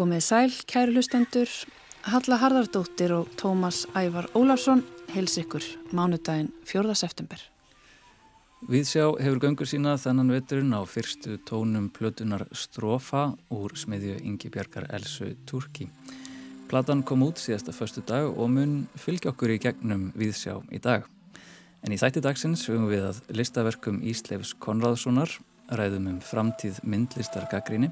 Komið sæl, kæru hlustendur, Halla Harðardóttir og Tómas Ævar Ólarsson heils ykkur mánudaginn 4. september. Viðsjá hefur göngur sína þannan veturinn á fyrstu tónum plötunar Strofa úr smiðju Ingi Bjarkar Elsu Turki. Platan kom út síðasta förstu dag og mun fylgja okkur í gegnum Viðsjá í dag. En í þætti dagsins hugum við að listaverkum Ísleifs Konradssonar ræðum um framtíð myndlistar gaggríni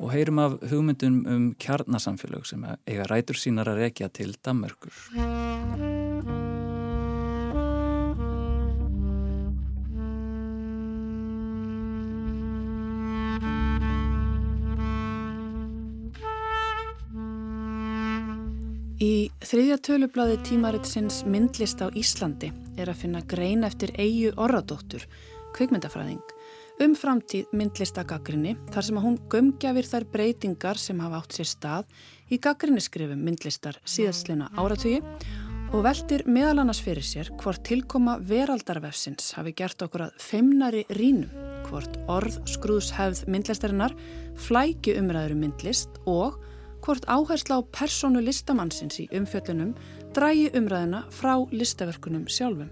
og heyrum af hugmyndum um kjarnasamfélög sem eiga rætur sínar að rekja til Dammerkur. Í þriðja tölublaði tímaritsins myndlist á Íslandi er að finna grein eftir Eyju Orradóttur, kvikmyndafræðing um framtíð myndlistagaggrinni þar sem að hún gömgjafir þær breytingar sem hafa átt sér stað í gaggrinniskrifum myndlistar síðastlina áratugi og veldir meðal annars fyrir sér hvort tilkoma veraldarvefsins hafi gert okkur að feimnari rínum, hvort orð skrúðshefð myndlistarinnar flæki umræður um myndlist og hvort áhersla á personu listamannsins í umfjöllunum drægi umræðina frá listaverkunum sjálfum.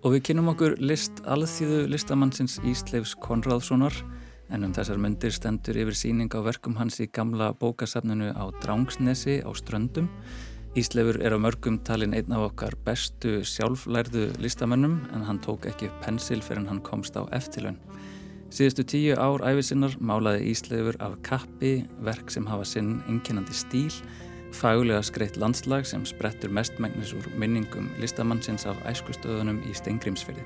Og við kynum okkur list alþýðu listamannsins Ísleifs Konradssonar en um þessar myndir stendur yfir síning á verkum hans í gamla bókasafninu á Drángsnesi á Ströndum. Ísleifur er á mörgum talin einn af okkar bestu sjálflærðu listamönnum en hann tók ekki pensil fyrir hann komst á eftirlaun. Síðustu tíu ár æfisinnar málaði Ísleifur af kappi verk sem hafa sinn enginandi stíl Fægulega skreitt landslag sem sprettur mestmægnis úr minningum listamannsins af æskustöðunum í Steingrímsfyrði.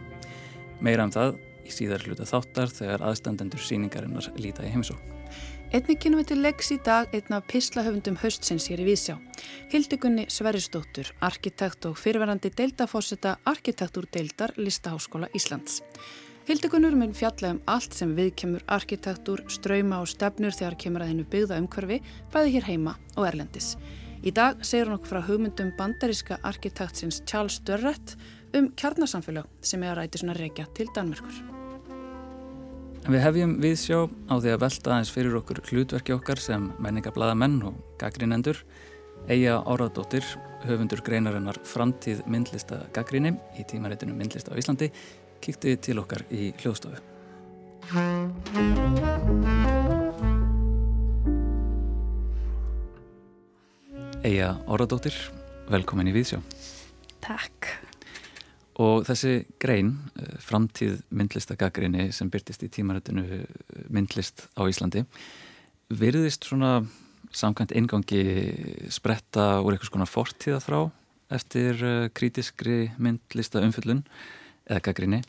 Meira um það í síðar hluta þáttar þegar aðstandendur síningarinnar líta í heimisó. Einni kynum við til leggs í dag einn af pislahöfundum höstsins hér í Vísjá. Hildegunni Sverrisdóttur, arkitekt og fyrirverandi deildafósita arkitektúr deildar Listaháskóla Íslands. Hildegunur mun fjalla um allt sem viðkemur arkitektúr, ströyma og stefnur þegar kemur að hennu byggða umhverfi bæði hér heima og erlendis. Í dag segir hann okkur frá hugmyndum bandaríska arkitektsins Charles Dörrett um kjarnasamfélag sem er að ræti svona reykja til Danmörkur. Við hefjum viðsjá á því að velta aðeins fyrir okkur hlutverki okkar sem menningablaða menn og gaggrinendur Eija Áraðdóttir, höfundur greinarinnar Framtíð myndlista gaggrinni í tímaritinu Myndlista á Íslandi kíkti til okkar í hljóðstofu. Eija Óradóttir, velkomin í Víðsjá. Takk. Og þessi grein, eh, framtíð myndlistagagrinni sem byrtist í tímarættinu eh, myndlist á Íslandi, virðist svona samkvæmt eingangi spretta úr eitthvað svona fortíða frá eftir eh, krítiskri myndlista umfyllun eða gaggrinni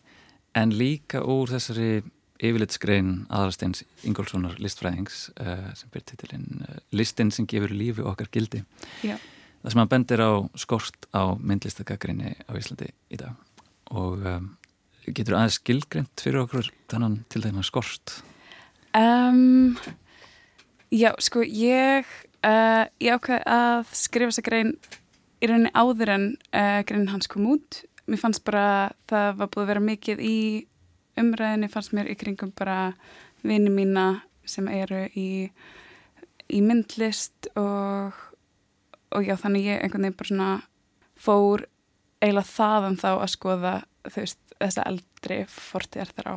en líka úr þessari yfirlitsgrein aðarsteins Ingólfssonar listfræðings uh, sem byrjt titilinn uh, listin sem gefur lífi okkar gildi. Já. það sem að bendir á skort á myndlistagaggrinni á Íslandi í dag. Og um, getur aðeins skilgreynd fyrir okkur þannan til þennan skort? Um, Já, sko ég uh, ég ákveði að skrifa þessa grein í rauninni áður en greinin hans kom út mér fannst bara það var búið að vera mikið í umræðinni fannst mér í kringum bara vini mína sem eru í, í myndlist og, og já þannig ég einhvern veginn bara svona fór eiginlega þaðan þá að skoða veist, þessa eldri fortíðar þar á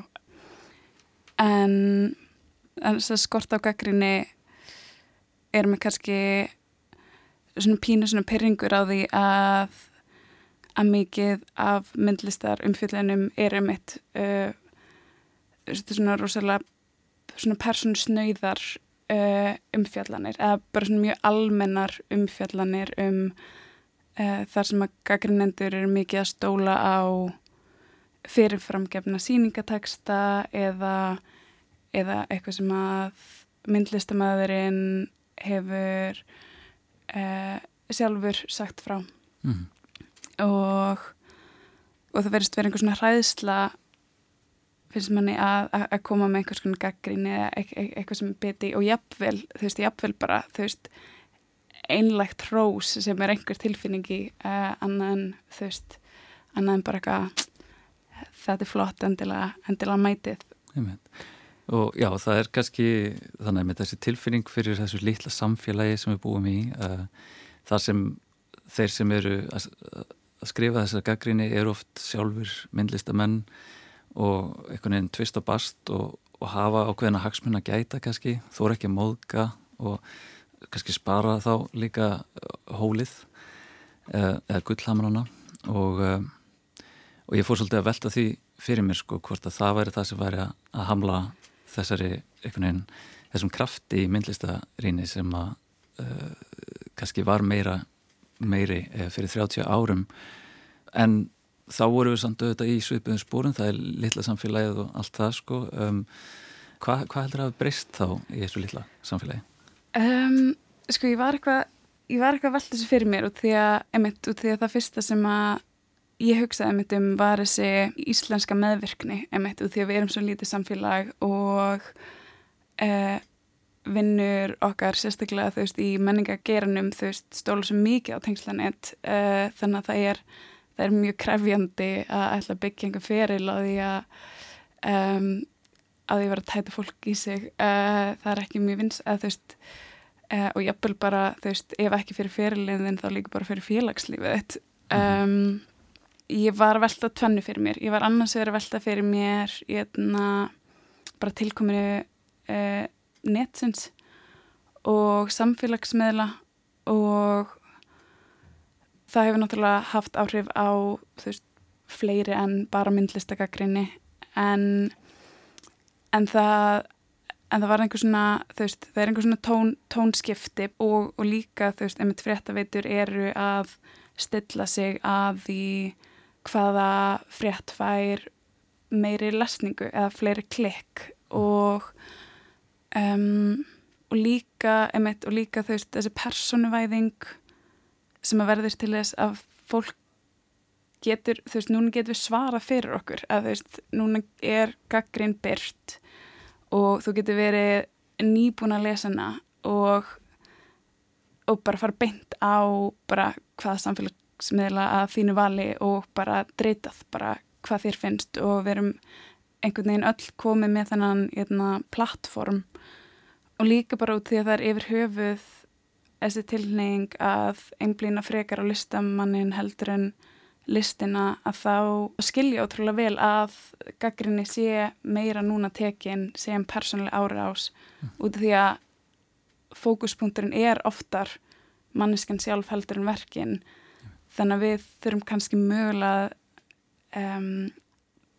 en, en skort á gaggrinni er mér kannski svona pínu svona pyrringur á því að að mikið af myndlistar umfjöldunum er eitt uh, svona rosalega svona persónusnöyðar uh, umfjallanir eða bara svona mjög almennar umfjallanir um uh, þar sem að gaggrinnendur eru mikið að stóla á fyrirframgefna síningateksta eða, eða eitthvað sem að myndlistamæðurinn hefur uh, sjálfur sagt frá. Mm og, og það verðist verið einhvers svona hræðsla finnst manni að, að koma með einhvers svona gaggrín eða eitthvað sem beti og jafnvel, þú veist, jafnvel bara þú veist, einlegt hrós sem er einhver tilfinningi uh, annað en, þú veist annað en bara eitthvað þetta er flott endilega, endilega mætið. Og já, það er kannski þannig með þessi tilfinning fyrir þessu litla samfélagi sem við búum í uh, það sem þeir sem eru að, að skrifa þessar gaggrinni eru oft sjálfur myndlistamenn og einhvern veginn tvist og bast og, og hafa ákveðina hagsmunna gæta kannski, þó er ekki að móðga og kannski spara þá líka hólið uh, eða gullhamrana. Og, uh, og ég fór svolítið að velta því fyrir mér sko hvort að það væri það sem væri að hamla þessari einhvern veginn þessum krafti í myndlistaríni sem að uh, kannski var meira meiri uh, fyrir 30 árum en þá voru við samt auðvitað í svipuðum spórum það er litla samfélagið og allt það sko um, hvað hva heldur að breyst þá í þessu litla samfélagi? Um, sko ég var eitthvað ég var eitthvað velt þessu fyrir mér út því að, einmitt, út því að það fyrsta sem að ég hugsaði einmitt um var þessi íslenska meðvirkni einmitt út því að við erum svo lítið samfélag og eh, vinnur okkar sérstaklega þú veist í menningageranum þú veist stóla svo mikið á tengslanett eh, þannig að það er, það er mjög krefjandi að ætla að byggja einhver feril á því að um, að því vera að tæta fólk í sig. Uh, það er ekki mjög vins að þú veist uh, og jafnvel bara þú veist ef ekki fyrir fyrirliðin þá líka bara fyrir félagslífið um, ég var velta tvennu fyrir mér. Ég var annars verið velta fyrir mér ég er bara tilkominu uh, netsins og samfélagsmiðla og það hefur náttúrulega haft áhrif á veist fleiri en bara myndlistakakrinni en en það en það var einhver svona, þú veist, það er einhver svona tón, tónskipti og, og líka þú veist, einmitt fréttaveitur eru að stilla sig að því hvaða frétt fær meiri lesningu eða fleiri klikk og um, og líka einmitt, og líka veist, þessi personuvæðing sem að verður til þess að fólk getur, þú veist, núna getur við svara fyrir okkur að þú veist, núna er gaggrinn byrt og þú getur verið nýbúin að lesa hana og og bara fara beint á bara hvaða samfélagsmiðla að þínu vali og bara dreytað bara hvað þér finnst og við erum einhvern veginn öll komið með þennan eitna, plattform og líka bara út því að það er yfir höfuð þessi tilneying að einblýna frekar á listamannin heldur en listina að þá skilja ótrúlega vel að gaggrinni sé meira núna tekin sem persónuleg ári ás mm. út af því að fókuspunkturinn er oftar manneskan sjálf heldur en verkin mm. þannig að við þurfum kannski mögulega um,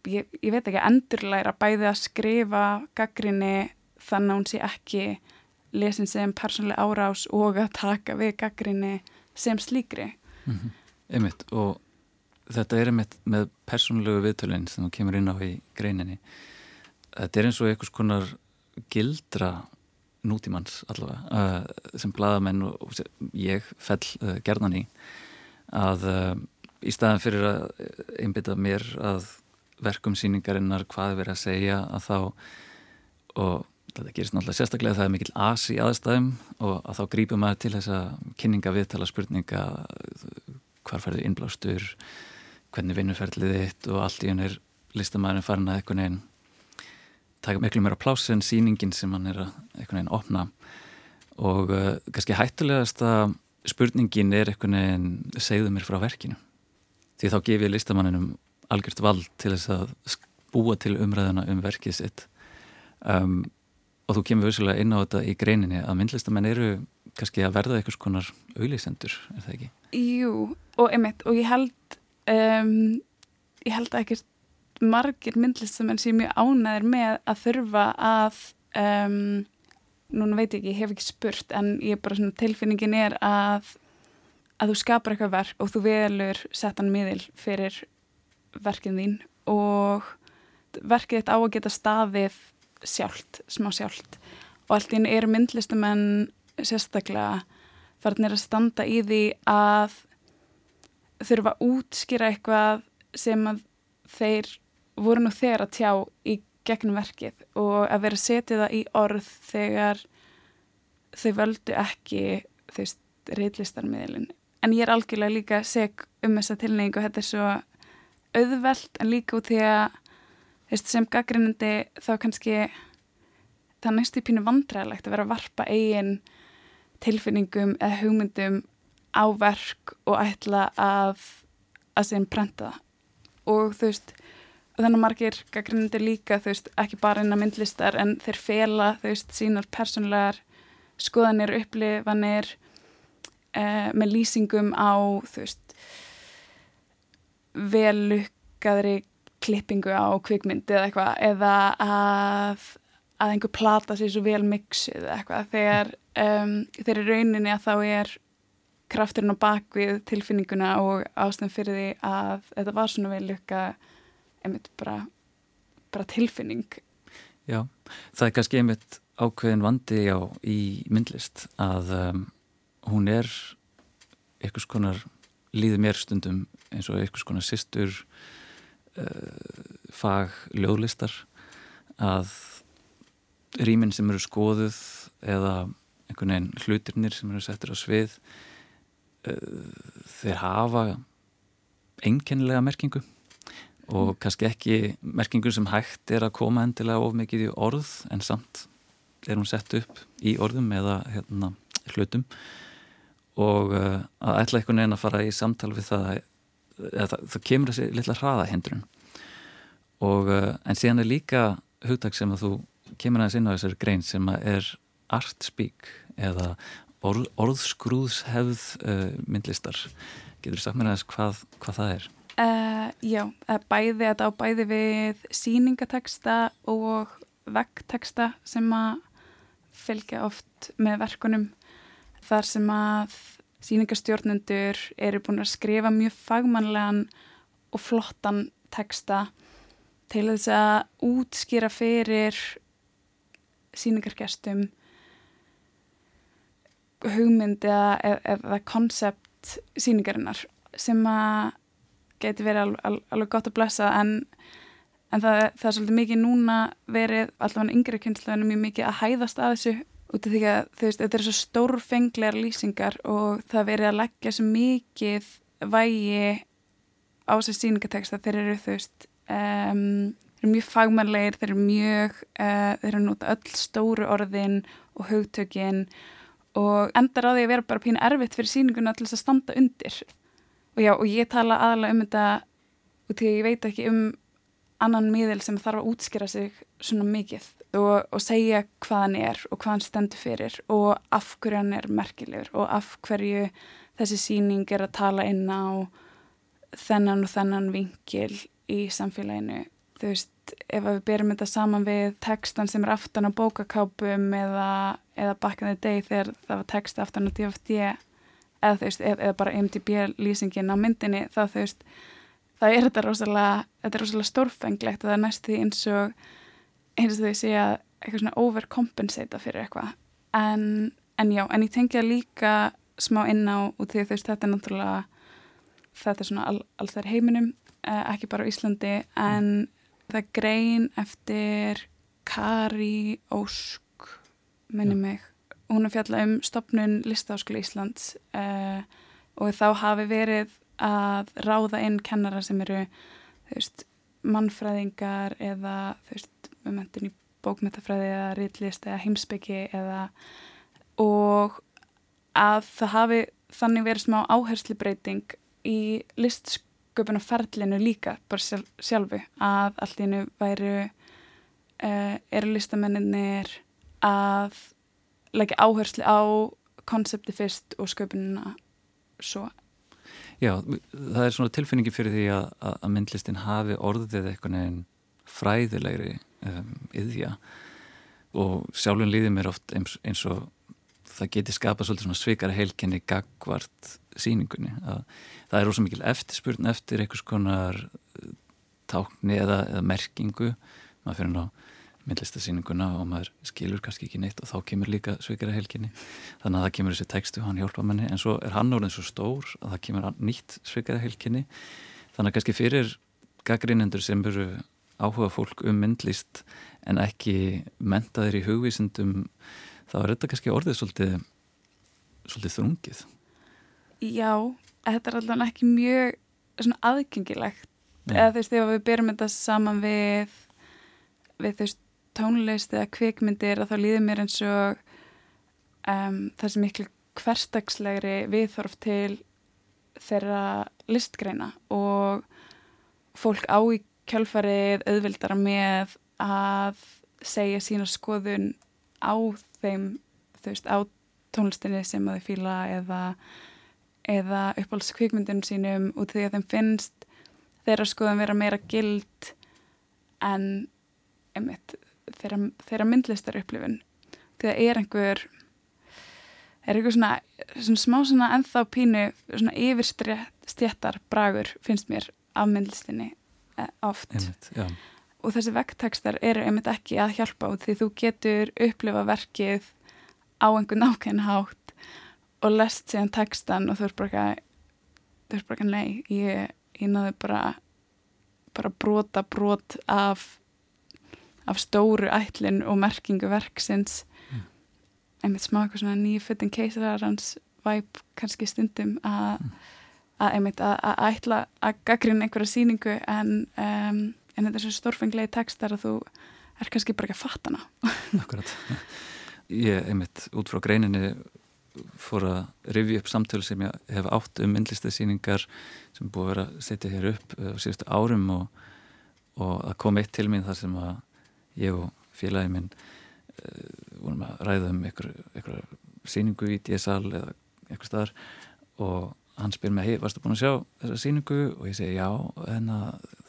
ég, ég veit ekki endurlæra bæði að skrifa gaggrinni þannig að hún sé ekki lesin sem persónuleg ári ás og að taka við gaggrinni sem slíkri mm -hmm. Einmitt og þetta er með, með persónulegu viðtölinn sem þú kemur inn á í greininni þetta er eins og einhvers konar gildra nútímanns allavega uh, sem bladamenn og ég fell uh, gerðan í að uh, í staðan fyrir að einbita mér að verkum síningarinnar hvað er verið að segja að þá og þetta gerist náttúrulega sérstaklega það er mikil as í aðstæðum og að þá grípum maður til þessa kynninga viðtala spurninga hvar færðu innblástur hvernig vinnuferðlið þitt og allt í hann er listamæðurinn farin að eitthvað neginn taka miklu meira pláss en síningin sem hann er að eitthvað neginn opna. Og uh, kannski hættulegast að spurningin er eitthvað neginn segðu mér frá verkinu. Því þá gef ég listamanninum algjört vald til þess að búa til umræðuna um verkið sitt um, og þú kemur visslega inn á þetta í greininni að myndlistamenn eru kannski að verða eitthvað skonar auðlýsendur, er það ekki? Jú, og einmitt, og ég held um, ég held að ekkert margir myndlistamenn sem ég ánæðir með að þurfa að um, núna veit ég ekki, ég hef ekki spurt en ég er bara svona tilfinningin er að að þú skapar eitthvað verk og þú velur setan miðil fyrir verkinn þín og verkið þetta á að geta staðið sjálft, smá sjálft. Og allt ín er myndlistamenn sérstaklega farinir að standa í því að þurfa að útskýra eitthvað sem að þeir voru nú þegar að tjá í gegnum verkið og að vera setja það í orð þegar þau völdu ekki þau reillistarmiðlin en ég er algjörlega líka seg um þessa tilneying og þetta er svo auðvelt en líka út því að veist, sem gaggrinnandi þá kannski það næstu pínu vandræðilegt að vera að varpa eigin tilfinningum eða hugmyndum á verk og ætla að að sem prenta og þú veist og þannig margir gaggrindir líka þú veist ekki bara inn að myndlistar en þeir fela þú veist sínar persónulegar skoðanir, upplifanir eh, með lýsingum á þú veist velukkaðri klippingu á kvikmyndi eða eitthvað eða að, að einhver plata sér svo vel mixið eða eitthvað. Þegar um, þeir eru rauninni að þá er krafturinn á bakvið tilfinninguna og ástæðan fyrir því að þetta var svona vel lukka einmitt bara, bara tilfinning. Já, það er kannski einmitt ákveðin vandi á í myndlist að um, hún er eitthvað skonar líður mér stundum eins og eitthvað skonar sýstur uh, fag ljóðlistar að rýminn sem eru skoðuð eða einhvern veginn hlutirnir sem eru settir á svið uh, þeir hafa einkennilega merkingu og kannski ekki merkingu sem hægt er að koma endilega of mikið í orð en samt er hún sett upp í orðum eða hérna, hlutum og uh, að ætla einhvern veginn að fara í samtal við það það kemur þessi litla hraðahindrun. Og uh, en síðan er líka hugtak sem að þú kemur aðeins inn á þessari grein sem að er art speak eða orð, orðskrúðshefð uh, myndlistar. Getur þú sagt mér aðeins hvað, hvað það er? Já, bæði þetta á bæði við síningateksta og veggteksta sem að fylgja oft með verkunum þar sem að síningastjórnendur eru búin að skrifa mjög fagmannlegan og flottan teksta til þess að útskýra fyrir síningargestum hugmynd eða, konsept síningarinnar sem að geti verið alveg, alveg, alveg gott að blessa en, en það, það er svolítið mikið núna verið allavega yngri kynsluðinu mjög mikið að hæðast að þessu út af því að veist, þetta er svo stórfenglegar lýsingar og það verið að leggja svo mikið vægi á þessi síningateksta þeir eru þú veist um, þeir eru mjög fagmannleir þeir eru mjög uh, þeir eru nút öll stóru orðin og hugtökin og endar á því að vera bara pínu erfitt fyrir síninguna til þess að standa undir. Og já, og ég tala aðalega um þetta og því ég veit ekki um annan miðil sem þarf að útskýra sig svona mikið og, og segja hvað hann er og hvað hann stendur fyrir og af hverju hann er merkilegur og af hverju þessi síning er að tala inn á þennan og þennan vingil í samfélaginu. Þú veist, ef við byrjum þetta saman við tekstan sem er aftan á bókakápum eða, eða back in the day þegar það var tekst aftan á DFD eða, veist, eða, bara MDB lýsingin á myndinni þá þú veist það er þetta rosalega, þetta er rosalega stórfenglegt og það er næst því eins og eins og því sé að eitthvað svona overcompensata fyrir eitthvað. En, en já, en ég tengja líka smá inn á út því þú veist þetta er náttúrulega þetta er svona all, alls þær heiminum eh, ekki bara á Íslandi en það grein eftir Kari Ósk minni mig. Hún er fjallað um stopnun listaháskóla Íslands uh, og þá hafi verið að ráða inn kennara sem eru veist, mannfræðingar eða veist, um í bókmetafræði eða rýtlist eða heimsbyggi eða og að það hafi þannig verið smá áherslubreyting í listsköpunarferlinu líka bara sjálf, sjálfu að allt í hennu væru uh, eru listamenninir að leggja áherslu á konsepti fyrst og sköpunina svo. Já, það er svona tilfinningi fyrir því að, að myndlistin hafi orðið eitthvað nefn fræðilegri um, yðja og sjálfum líði mér oft eins, eins og það geti skapað svolítið svona svikara heilkenni gagvart síningunni að það er ósað mikil eftirspurn eftir einhvers konar tákni eða, eða merkingu. Maður fyrir ná myndlistasýninguna og maður skilur kannski ekki neitt og þá kemur líka svikara helginni þannig að það kemur þessi textu og hann hjálpa manni. En svo er hann orðin svo stór að það kemur nýtt svikara helginni þannig að kannski fyrir gaggrinendur sem eru áhuga fólk um myndlist en ekki mentaðir í hugvísindum þá er þetta kannski orðið svolítið, svolítið þrungið. Já, þetta er alltaf ekki mjög aðgengilegt. Eða þú veist, þegar við byrjum þetta saman við við þú veist tónlist eða kvikmyndir að þá líður mér eins og um, það sem miklu hverstagslegri viðþorf til þeirra listgreina og fólk á í kjálfarið auðvildara með að segja sína skoðun á þeim, þú veist, á tónlistinni sem þau fýla eða, eða uppáhaldskvikmyndunum sínum út því að þeim finnst þeirra skoðun vera meira gild en einmitt, þeirra, þeirra myndlistar upplifun. Því að er einhver er einhver svona, svona smá svona ennþá pínu svona yfirstjættar bragur finnst mér af myndlistinni oft einmitt, og þessi vekktekstar eru einmitt ekki að hjálpa því þú getur upplifa verkið á einhvern ákveðin hátt og lest síðan tekstan og þú er bara þú er bara nei, ég, ég náðu bara bara brota brot af af stóru ætlin og merkingu verksins mm. einmitt smá eitthvað svona nýfuttin keisararans væp kannski stundum að mm. Að einmitt að, að ætla að gaggrinn einhverja síningu en, um, en þetta er svo stórfenglegi tekstar að þú er kannski bara ekki að fatta hana. Akkurat. Ég einmitt út frá greininni fór að rivja upp samtölu sem ég hef átt um myndlistarsýningar sem búið að vera að setja hér upp á síðustu árum og, og að koma eitt til mín þar sem að ég og félagi minn uh, vorum að ræða um einhverja síningu í DSL eða eitthvað staðar og hann spyr mér, hei, varstu búin að sjá þessa síningu og ég segi, já, hérna,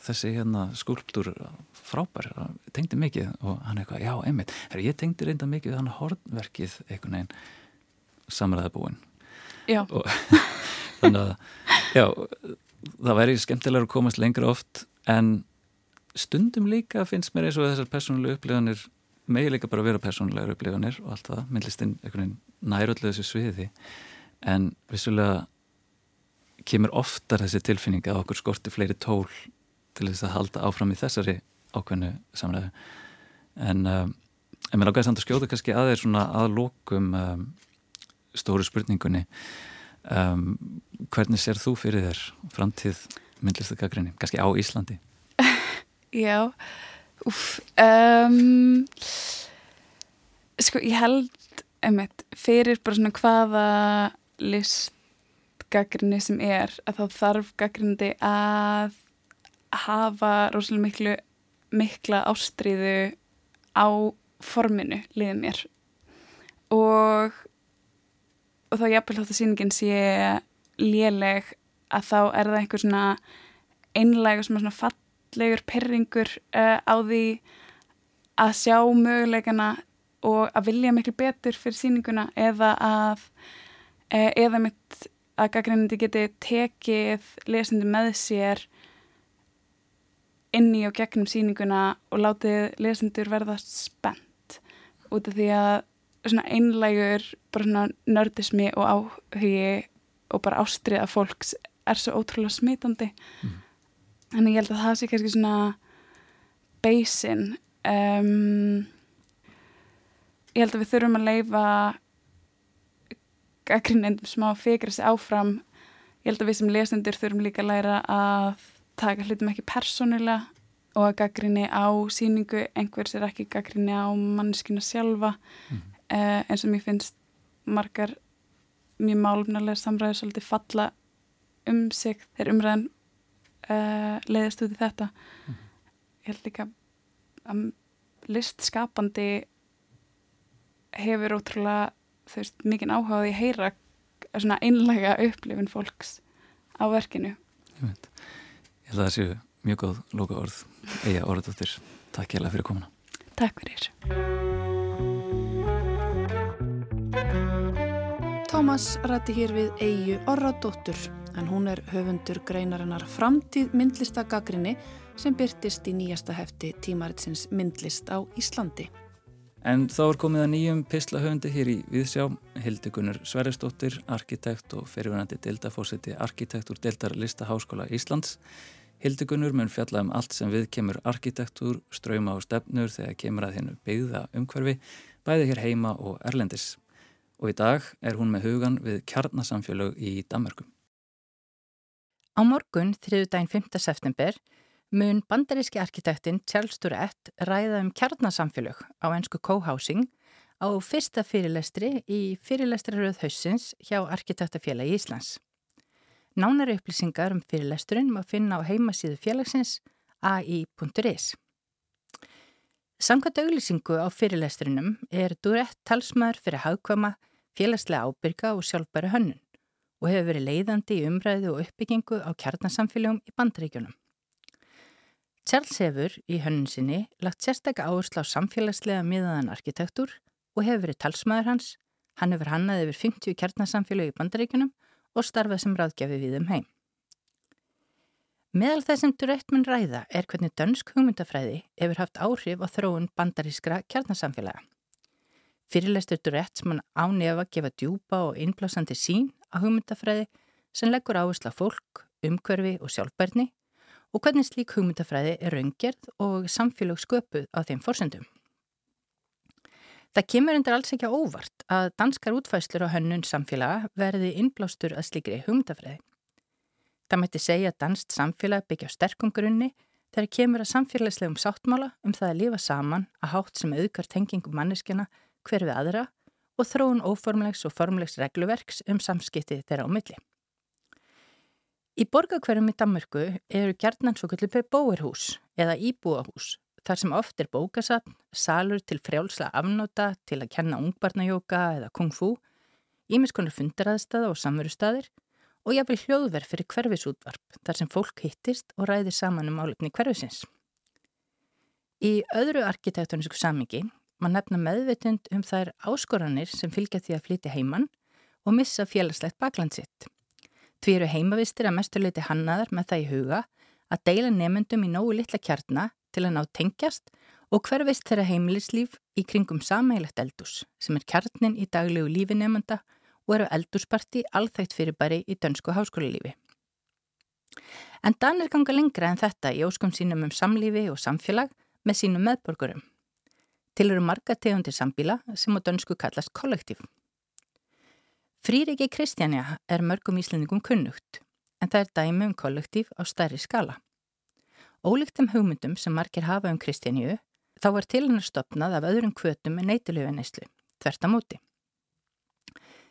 þessi hérna skulptúr frábær, tengdi mikið. Og hann eitthvað, já, einmitt, Her, ég tengdi reynda mikið hann hornverkið einhvern veginn samræða búin og þannig að já, það væri skemmtilega að komast lengra oft en stundum líka finnst mér eins og þessar persónulega upplifanir megi líka bara að vera persónulegar upplifanir og allt það, myndlistinn næröldu þessu sviði. En vissulega kemur oftar þessi tilfinning að okkur skorti fleiri tól til þess að halda áfram í þessari ákveðnu samræðu. En, um, en mér ágæði samt að skjóta kannski að þeir svona aðlokum um, stóru spurningunni. Um, hvernig sér þú fyrir þér framtíð myndlistakakrinni, kannski á Íslandi? Já, um, sko ég held, einmitt, fyrir bara svona hvaða listgagrinni sem er, að þá þarf gagrindi að hafa rosalega miklu, mikla ástriðu á forminu liðið mér. Og, og þá jafnvel þátt að síningin sé léleg að þá er það einhver svona einlega svona fall andlegur perringur uh, á því að sjá möguleikana og að vilja miklu betur fyrir síninguna eða að uh, eða mitt að gaggrænandi geti tekið lesandi með sér inn í og gegnum síninguna og látið lesendur verða spennt út af því að svona einlægur bara svona nördismi og áhugi og bara ástriða fólks er svo ótrúlega smitandi mm. Þannig ég held að það sé kannski svona beisin. Um, ég held að við þurfum að leifa gaggrinnendum smá að fikra sig áfram. Ég held að við sem lesendur þurfum líka að læra að taka hlutum ekki persónulega og að gaggrinni á síningu einhvers er ekki gaggrinni á manneskina sjálfa mm. uh, eins og mér finnst margar mjög málumnalega samræður svolítið falla um sig þegar umræðan uh, leiðist út í þetta mm. ég held líka að listskapandi hefur ótrúlega þú veist, mikinn áhugaði að heyra svona einlega upplifin fólks á verkinu. Ég, ég held að það séu mjög góð lóka orð, eiga orðdóttir Takk ég alveg fyrir komuna. Takk fyrir. Tómas rætti hér við Eyju Orradóttur en hún er höfundur greinarinnar Framtíð myndlistagagrinni sem byrtist í nýjasta hefti tímaritsins myndlist á Íslandi. En þá er komið að nýjum pislahöfundi hér í Viðsjá, Hildegunur Sverresdóttir, arkitekt og fyrirvunandi deildafósiti arkitektur Deildar Listaháskóla Íslands. Hildegunur mun fjalla um allt sem við kemur arkitektur, ströyma og stefnur þegar kemur að hennu byggða umhverfi, bæði hér heima og erlendis. Og í dag er hún með hugan við kjarnasamfélög í Danmarkum. Á morgun, þriðu daginn 5. september, mun bandaríski arkitektin Charles Durett ræða um kjarnasamfélög á ennsku co-housing á fyrsta fyrirlestri í fyrirlestraröð hausins hjá Arkitektafélagi Íslands. Nánari upplýsingar um fyrirlesturinn má finna á heimasíðu félagsins ai.is. Samkvæmt auglýsingu á fyrirlesturinnum er Durett talsmaður fyrir hagkvama, félagslega ábyrga og sjálfbæri hönnun og hefur verið leiðandi í umræðu og uppbyggingu á kjarnasamfélagum í bandaríkjunum. Charles hefur í hönnun sinni lagt sérstakka áherslu á samfélagslega miðaðan arkitektur og hefur verið talsmaður hans. Hann hefur hannað yfir 50 kjarnasamfélagi í bandaríkunum og starfað sem ráðgjafi við um heim. Meðal það sem Durett mun ræða er hvernig dönsk hugmyndafræði hefur haft áhrif á þróun bandarískra kjarnasamfélaga. Fyrirlestur Durett mun ánefa gefa djúpa og innblásandi sín á hugmyndafræði sem leggur áherslu á fólk, umhverfi og sjálfbærni og hvernig slík hugmyndafræði er raungerð og samfélag sköpuð á þeim fórsendum. Það kemur endur alls ekki óvart að danskar útfæslur á hönnun samfélaga verði innblástur að slikri hugmyndafræði. Það mætti segja að danst samfélag byggja á sterkum grunni þegar kemur að samfélagslegum sáttmála um það að lifa saman að hátt sem auðgar tengingum manneskjana hver við aðra og þróun óformlegs og formlegs regluverks um samskiptið þeirra á milli. Í borgakverjum í Danmörku eru gerðnan svo kallið bóirhús eða íbúahús þar sem oft er bókasapn, salur til frjálsla afnóta til að kenna ungbarnajóka eða kung fu, ímiskonur fundaraðstæða og samverustæðir og jáfnveil hljóðverð fyrir hverfisútvarp þar sem fólk hittist og ræðir saman um álefni hverfisins. Í öðru arkitektonísku samingi maður nefna meðvitund um þær áskoranir sem fylgja því að flytja heimann og missa félagslegt baklandsitt. Því eru heimavistir að mestuleiti hannaðar með það í huga að deila nefnendum í nógu litla kjarnar til að ná tengjast og hverfist þeirra heimilislíf í kringum samægilegt eldús sem er kjarnin í daglegu lífi nefnenda og eru eldúsparti alþægt fyrirbæri í dönsku háskólalífi. En Danir ganga lengra en þetta í óskum sínum um samlífi og samfélag með sínum meðborgurum. Til eru marga tegundir sambíla sem á dönsku kallast kollektív. Frýriki Kristjania er mörgum íslendingum kunnugt en það er dæmi um kollektív á stærri skala. Ólíktum hugmyndum sem margir hafa um Kristjaníu þá var til hennar stopnað af öðrum kvötum með neytilöfinnæslu, þvert að móti.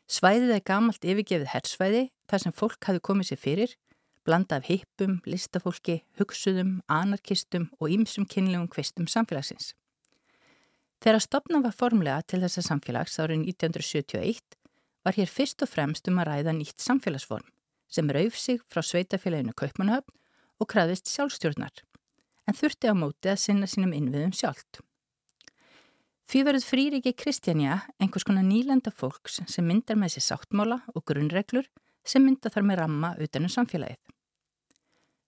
Svæðið er gamalt yfirgefið hersvæði þar sem fólk hafi komið sér fyrir, blanda af hippum, listafólki, hugsuðum, anarkistum og ímsum kynlegum kvistum samfélagsins. Þegar stopna var formlega til þessa samfélags árið 1971 var hér fyrst og fremst um að ræða nýtt samfélagsform sem rauf sig frá sveitafélaginu Kaupmannhöfn og kraðist sjálfstjórnar en þurfti á móti að sinna sínum innviðum sjálft. Því verður frýriki Kristjania einhvers konar nýlenda fólks sem myndar með sér sáttmála og grunnreglur sem mynda þar með ramma utanum samfélagið.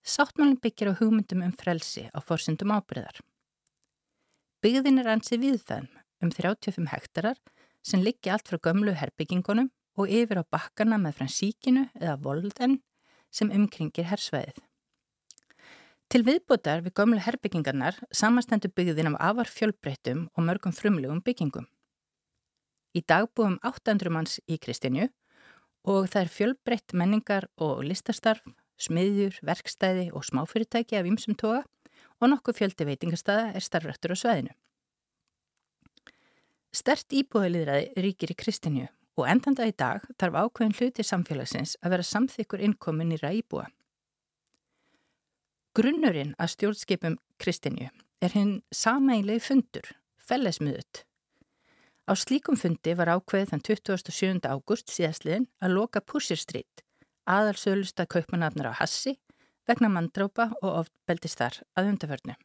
Sáttmálinn byggir á hugmyndum um frelsi á forsundum ábyrðar. Byggðin er ansi við þeim um 35 hektarar sem liggja allt frá gömlu herbyggingunum og yfir á bakkana með fransíkinu eða volden sem umkringir hersveið. Til viðbútar við gömlu herbyggingarnar samastendur byggðin af afar fjölbreyttum og mörgum frumlegum byggingum. Í dag búum 800 manns í Kristinju og það er fjölbreytt menningar og listastarf, smiðjur, verkstæði og smáfyrirtæki af ýmsum toga og nokkuð fjöldi veitingarstaða er starfrættur á sveðinu. Stert íbúðaliðraði ríkir í Kristinju og endanda í dag þarf ákveðin hluti samfélagsins að vera samþykkur innkomin í ræðbúa. Grunnurinn að stjórnskipum Kristinju er hinn sameinlegi fundur, fellesmiðut. Á slíkum fundi var ákveðið þann 27. ágúst síðastliðin að loka Pusher Street, aðalsölusta kaupmanafnar á Hassi vegna manndrópa og ofbeldist þar að undarförnu.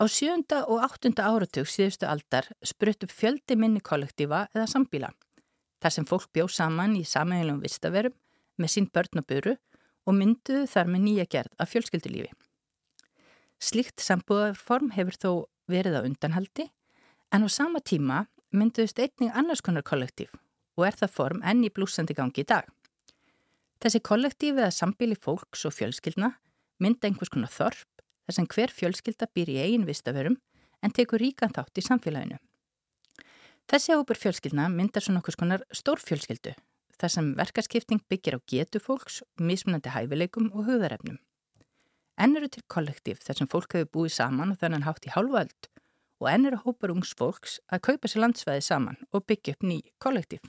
Á sjönda og áttunda áratug síðustu aldar sprutt upp fjöldi minni kollektífa eða sambíla, þar sem fólk bjó saman í samægilum vistaverum með sín börn og buru og mynduðu þar með nýja gerð af fjölskyldulífi. Slíkt sambúðarform hefur þó verið á undanhaldi en á sama tíma mynduðust einning annars konar kollektíf og er það form enn í blúsandi gangi í dag. Þessi kollektífi eða sambíli fólks og fjölskyldna mynda einhvers konar þorp þar sem hver fjölskylda býr í eigin vistaverum en tekur ríkan þátt í samfélaginu. Þessi hópur fjölskyldna myndar svo nokkus konar stórfjölskyldu þar sem verkarskipting byggir á getu fólks, mismunandi hæfileikum og hugðarefnum. enn eru til kollektív þar sem fólk hefur búið saman og þennan hátt í hálföld og enn eru hópar ungs fólks að kaupa sér landsvæði saman og byggja upp ný kollektív.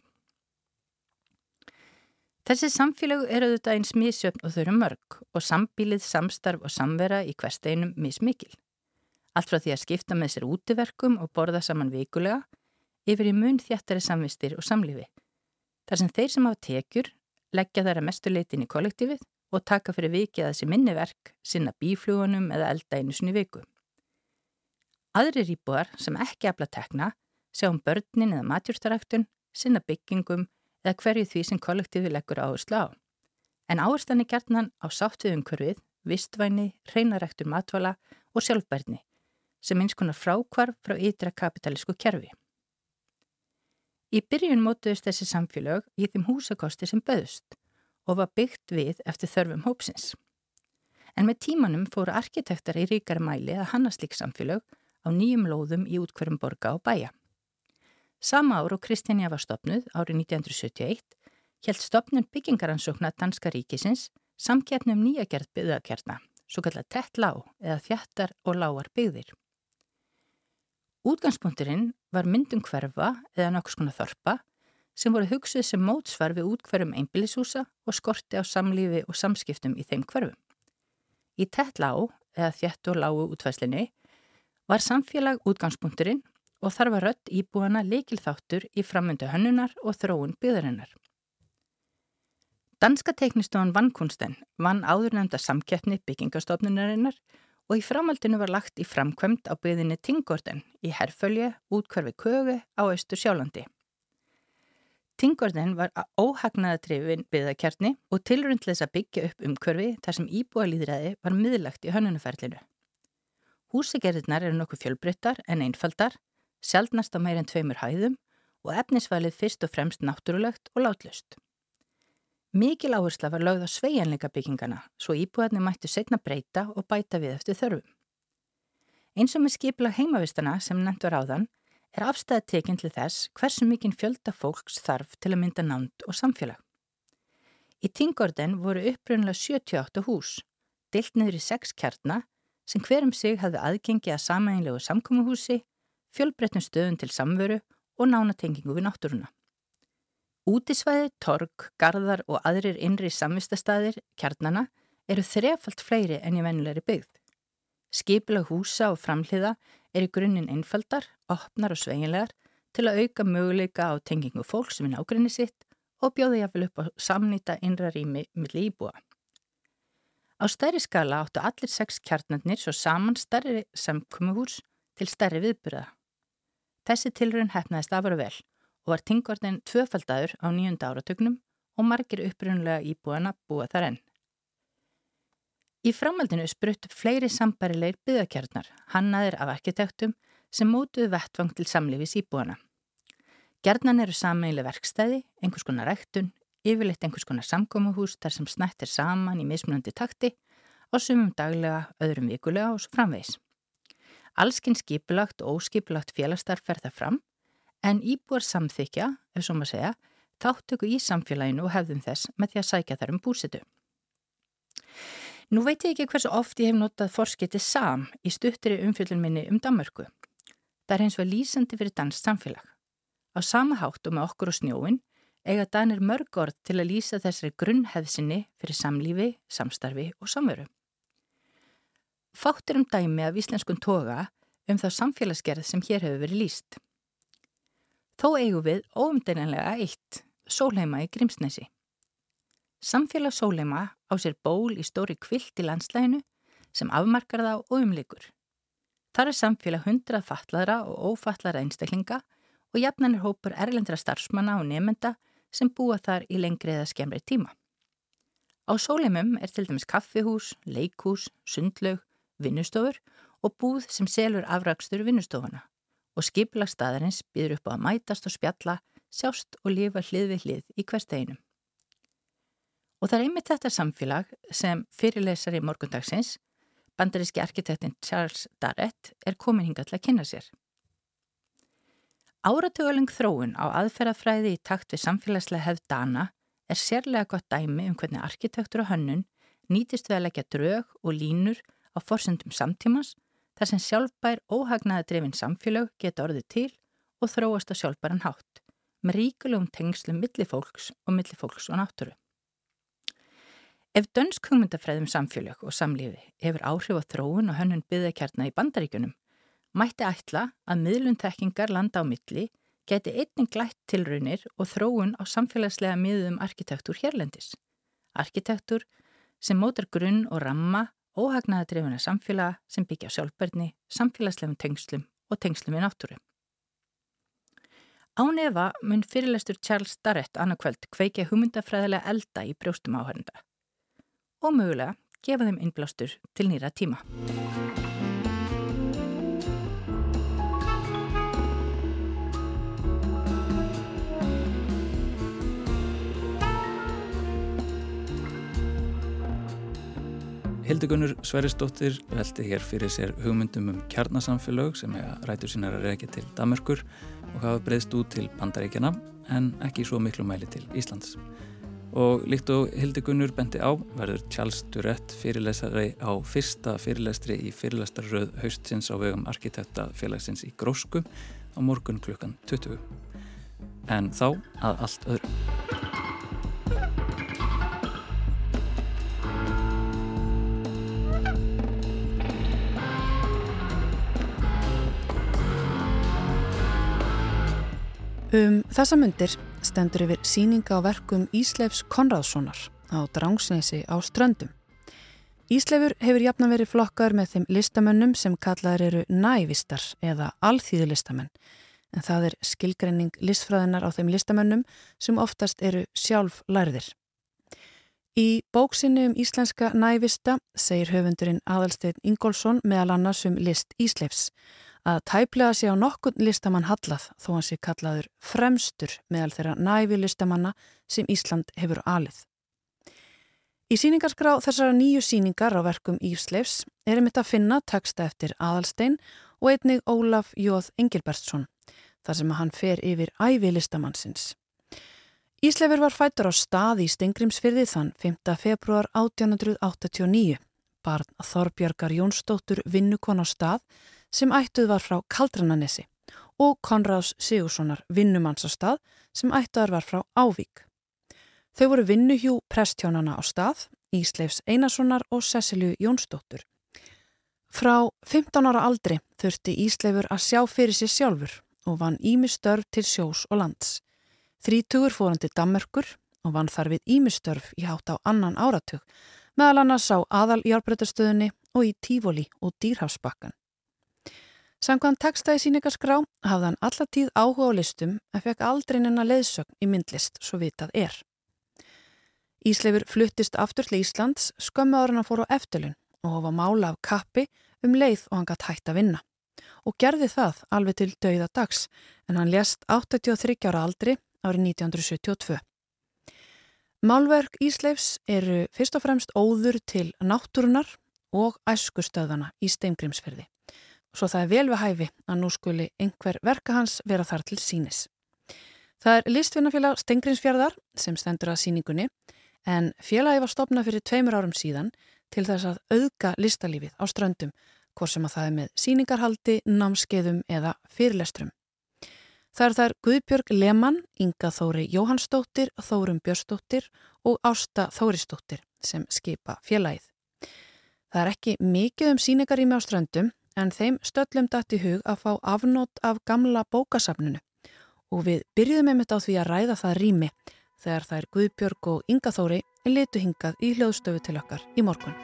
Þessi samfélag eru auðvitað eins misjöfn og þau eru mörg og sambílið, samstarf og samvera í hversteinum mismikil. Allt frá því að skipta með sér útiverkum og borða saman vikulega yfir í mun þjættari samvistir og samlífi. Þar sem þeir sem á tekjur leggja þær að mestu leitin í kollektífið og taka fyrir vikið að þessi minniverk sinna bíflugunum eða elda einu sinni viku. Aðrir íbúar sem ekki afla tekna sjá um börnin eða matjúrstaræktun, sinna byggingum eða hverju því sem kollektífi leggur áherslu á. En áherslan er gertnan á sáttið umhverfið, vistvæni, reynaræktur matvala og sjálfbærni sem eins konar frákvarf frá ytra kapitalísku kerfi. Í byrjun mótuðist þessi samfélög í þeim húsakosti sem böðust og var byggt við eftir þörfum hópsins. En með tímanum fóru arkitektar í ríkara mæli að hanna slik samfélög á nýjum lóðum í útkverjum borga og bæja. Sama ár og Kristjánja var stopnuð árið 1971 held stopnun byggingaransókna Danska ríkisins samkjæfnum nýja gerð byggðakjarna, svo kallar tett lág eða þjættar og lágar byggðir. Útgangspunkturinn var myndum hverfa eða nokkus konar þorpa sem voru hugsuð sem mótsvar við útkverfum einbillishúsa og skorti á samlífi og samskiptum í þeim hverfum. Í tett lág eða þjætt og lágu útvæslinni var samfélag útgangspunkturinn og þar var rött íbúana leikilþáttur í framöndu hönnunar og þróun byggðarinnar. Danska teiknistofan Vannkunsten vann áðurnefnda samkeppni byggingastofnunarinnar og í framhaldinu var lagt í framkvæmt á byggðinni Tingorden í herrfölje útkverfi Kögu á Östur Sjálandi. Tingorden var óhagnaðatrifin byggðakjarni og tilrundleis að byggja upp umkverfi þar sem íbúalýðræði var miðlagt í hönnunaferlinu. Húsigerðirnar eru nokkuð fjölbryttar en einfaldar, sjálfnast á meirinn tveimur hæðum og efnisvalið fyrst og fremst náttúrulegt og látlust. Mikil áhersla var lögð á sveianleika byggingana svo íbúðarnir mættu setna breyta og bæta við eftir þörfum. Eins og með skipla heimavistana sem nefnt var áðan er afstæði tekinn til þess hversu mikinn fjölda fólks þarf til að mynda nánd og samfélag. Í Tingorden voru upprunlega 78 hús, deilt niður í sex kjarnar sem hverjum sig hafði aðgengi að samæginlegu samkómuhúsi, fjölbreytnum stöðun til samveru og nánatengingu við náttúruna. Útisvæði, torg, gardar og aðrir innri samvistastæðir, kjarnana, eru þrefalt fleiri enn í vennulegri byggð. Skipilag húsa og framhliða er í grunninn einfaldar, opnar og sveginlegar til að auka möguleika á tengingu fólk sem er nákvæmni sitt og bjóða jáfnvel upp á samnýta innra rými millir íbúa. Á stærri skala áttu allir sex kjarnarnir svo saman stærri samkumuhús til stærri viðburða. Þessi tilrun hefnaðist afara vel og var tingortin tvöfaldaður á nýjunda áratögnum og margir upprunlega íbúana búa þar enn. Í framaldinu sprutt fleiri sambarilegir byggakjarnar, hannaðir af arkitektum sem mótuðu vettvang til samlifis íbúana. Gjarnan eru sammeili verkstæði, einhvers konar rektun, yfirleitt einhvers konar samkómuhús þar sem snættir saman í mismunandi takti og sumum daglega, öðrum vikulega og svo framvegs. Allskinn skipulagt og óskipulagt félagstarf fer það fram en íbúar samþykja, ef svo maður segja, þáttöku í samfélaginu og hefðum þess með því að sækja þar um búsitu. Nú veit ég ekki hversu oft ég hef notað forskiti sam í stuttri umfjöldun minni um Danmörku. Það er eins og lýsandi fyrir danst samfélag. Á sama hátt og með okkur og snjóin eiga Danir mörg orð til að lýsa þessari grunnheðsinni fyrir samlífi, samstarfi og samveru. Fáttur um dæmi af íslenskun toga um þá samfélagsgerð sem hér hefur verið lýst. Þó eigum við óumdeinanlega eitt, sólheima í Grímsnesi. Samfélag sólheima á sér ból í stóri kvilt í landslæginu sem afmarkar það og umlikur. Þar er samfélag hundrað fatlaðra og ófatlaðra einstaklinga og jafnan er hópur erlendra starfsmanna og nefnda sem búa þar í lengri eða skemmri tíma. Á sólimum er til dæmis kaffihús, leikhús, sundlaug, vinnustofur og búð sem selur afrakstur vinnustofuna og skiplagstaðarins býður upp á að mætast og spjalla, sjást og lifa hlið við hlið í hversteginum. Og það er einmitt þetta samfélag sem fyrirlesar í morgundagsins, bandaríski arkitektin Charles Darrett, er komin hinga til að kynna sér. Áratöguleg þróun á aðferðafræði í takt við samfélagslega hefð dana er sérlega gott dæmi um hvernig arkitektur og hönnun nýtist við að leggja drög og línur á forsendum samtímas þar sem sjálfbær óhagnaða drefin samfélög geta orðið til og þróast á sjálfbæran hátt með ríkulegum tengslum millifólks og millifólks og náttúru. Ef dönsk hugmyndafræðum samfélög og samlífi hefur áhrif á þróun og hönnun byggðakjarna í bandaríkunum, mætti ætla að miðlun tekkingar landa á milli geti einning glætt tilraunir og þróun á samfélagslega miðum arkitektúr hérlendis. Arkitektúr sem mótar grunn og ramma óhagnaðadrifuna samfélaga sem byggja sjálfberðni, samfélagslegum tengslum og tengslum í náttúru. Ánefa mun fyrirlestur Charles Darrett annarkvöld kveikja hugmyndafræðilega elda í brjóstum áhörnda og mögulega gefa þeim innblástur til nýra tíma. Hildigunnur Sveristóttir velti hér fyrir sér hugmyndum um kjarnasamfélög sem er að rætu sínar að reykja til Damerkur og hafa breyðst út til Bandaríkjana en ekki svo miklu mæli til Íslands. Og líkt og Hildigunnur bendi á verður Charles Durett fyrirlesari á fyrsta fyrirlestri í fyrirlestarröð haustsins á vegum arkitektafélagsins í Grósku á morgun klukkan 20. En þá að allt öðru. Um þessa myndir stendur yfir síninga á verkum Ísleifs Konradssonar á Drangsnesi á Ströndum. Ísleifur hefur jafnan verið flokkar með þeim listamönnum sem kallaður eru nævistar eða alþýðulistamenn en það er skilgreining listfræðinar á þeim listamönnum sem oftast eru sjálf lærðir. Í bóksinni um íslenska nævista segir höfundurinn Adalstein Ingólfsson meðal annars um list Ísleifs að tæplega sé á nokkun listamann hallað þó hann sé kallaður fremstur meðal þeirra nævi listamanna sem Ísland hefur alið. Í síningarskrá þessara nýju síningar á verkum Ísleifs er um þetta að finna texta eftir Aðalstein og einnig Ólaf Jóð Engilbertsson þar sem hann fer yfir ævi listamannsins. Ísleifur var fættur á stað í Stengrimsfyrði þann 5. februar 1889. Barn Þorbjörgar Jónsdóttur vinnukon á stað sem ættuð var frá Kaldrananessi og Konrads Sigurssonar vinnumannsastað sem ættuðar var frá Ávík. Þau voru vinnuhjú prestjónana á stað, Ísleifs Einarssonar og Cecilju Jónsdóttur. Frá 15 ára aldri þurfti Ísleifur að sjá fyrir sér sjálfur og vann ímistörf til sjós og lands. Þrítugur fór hann til Dammerkur og vann þar við ímistörf í hátt á annan áratug, meðal annars á aðal járbreytastöðunni og í Tífóli og Dýrhafsbakkan. Samkvæmt texta í síningarskrá hafði hann allatíð áhuga á listum en fekk aldrei nennar leðsögn í myndlist svo vitað er. Ísleifur fluttist aftur til Íslands skömmu ára hann fór á eftirlun og hofa mála af kappi um leið og hann gætt hægt að vinna. Og gerði það alveg til dauða dags en hann lést 83 ára aldri árið 1972. Málverk Ísleifs eru fyrst og fremst óður til náttúrunar og æskustöðana í steimgrimsferði svo það er vel við hæfi að nú skuli einhver verka hans vera þar til sínis. Það er listvinnafélag Stengrinsfjörðar sem stendur að síningunni en félagi var stopnað fyrir tveimur árum síðan til þess að auðga listalífið á ströndum hvort sem að það er með síningarhaldi, námskeiðum eða fyrirlestrum. Það er þær Guðbjörg Lemann, Inga Þóri Jóhannsdóttir, Þórum Björnsdóttir og Ásta Þórisdóttir sem skipa félagið. Það er ekki mikið um síningarými á ströndum en þeim stöllum dætt í hug að fá afnót af gamla bókasafninu og við byrjuðum einmitt á því að ræða það rými þegar er Guðbjörg og Inga Þóri letu hingað í hljóðstöfu til okkar í morgun.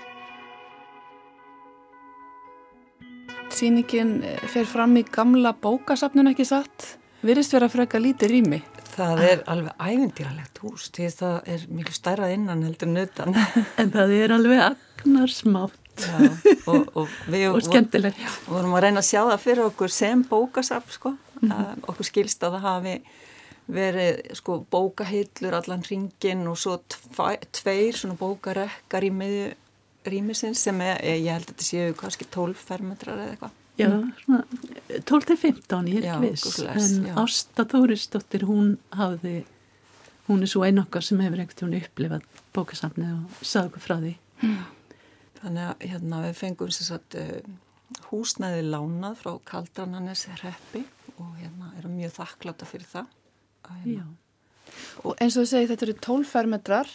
Sýningin eh, fer fram í gamla bókasafninu ekki satt? Virðist vera freka lítið rými? Það er alveg ævindýralegt hús því það er mjög stærrað innan heldur nötan. En það er alveg agnar smátt Já, og, og, við, og skemmtilegt og vorum að reyna að sjá það fyrir okkur sem bókasafn sko. mm -hmm. okkur skilst að það hafi verið sko, bókahillur allan ringin og svo tve, tveir svona bókarekkar í miðju rýmisins sem er, ég held að þetta séu kannski 12 fermetrar eða eitthvað Já, svona 12-15 ég er ekki viss en. Ásta Þórisdóttir hún hafði hún er svo einokkar sem hefur ekkert hún upplifað bókasafnið og sagði okkur frá því Mm. Þannig að hérna, við fengum sagt, uh, húsnæði lánað frá Kaldrananes reppi og hérna, erum mjög þakkláta fyrir það. Hérna. Og eins og þið segið þetta eru tólfermetrar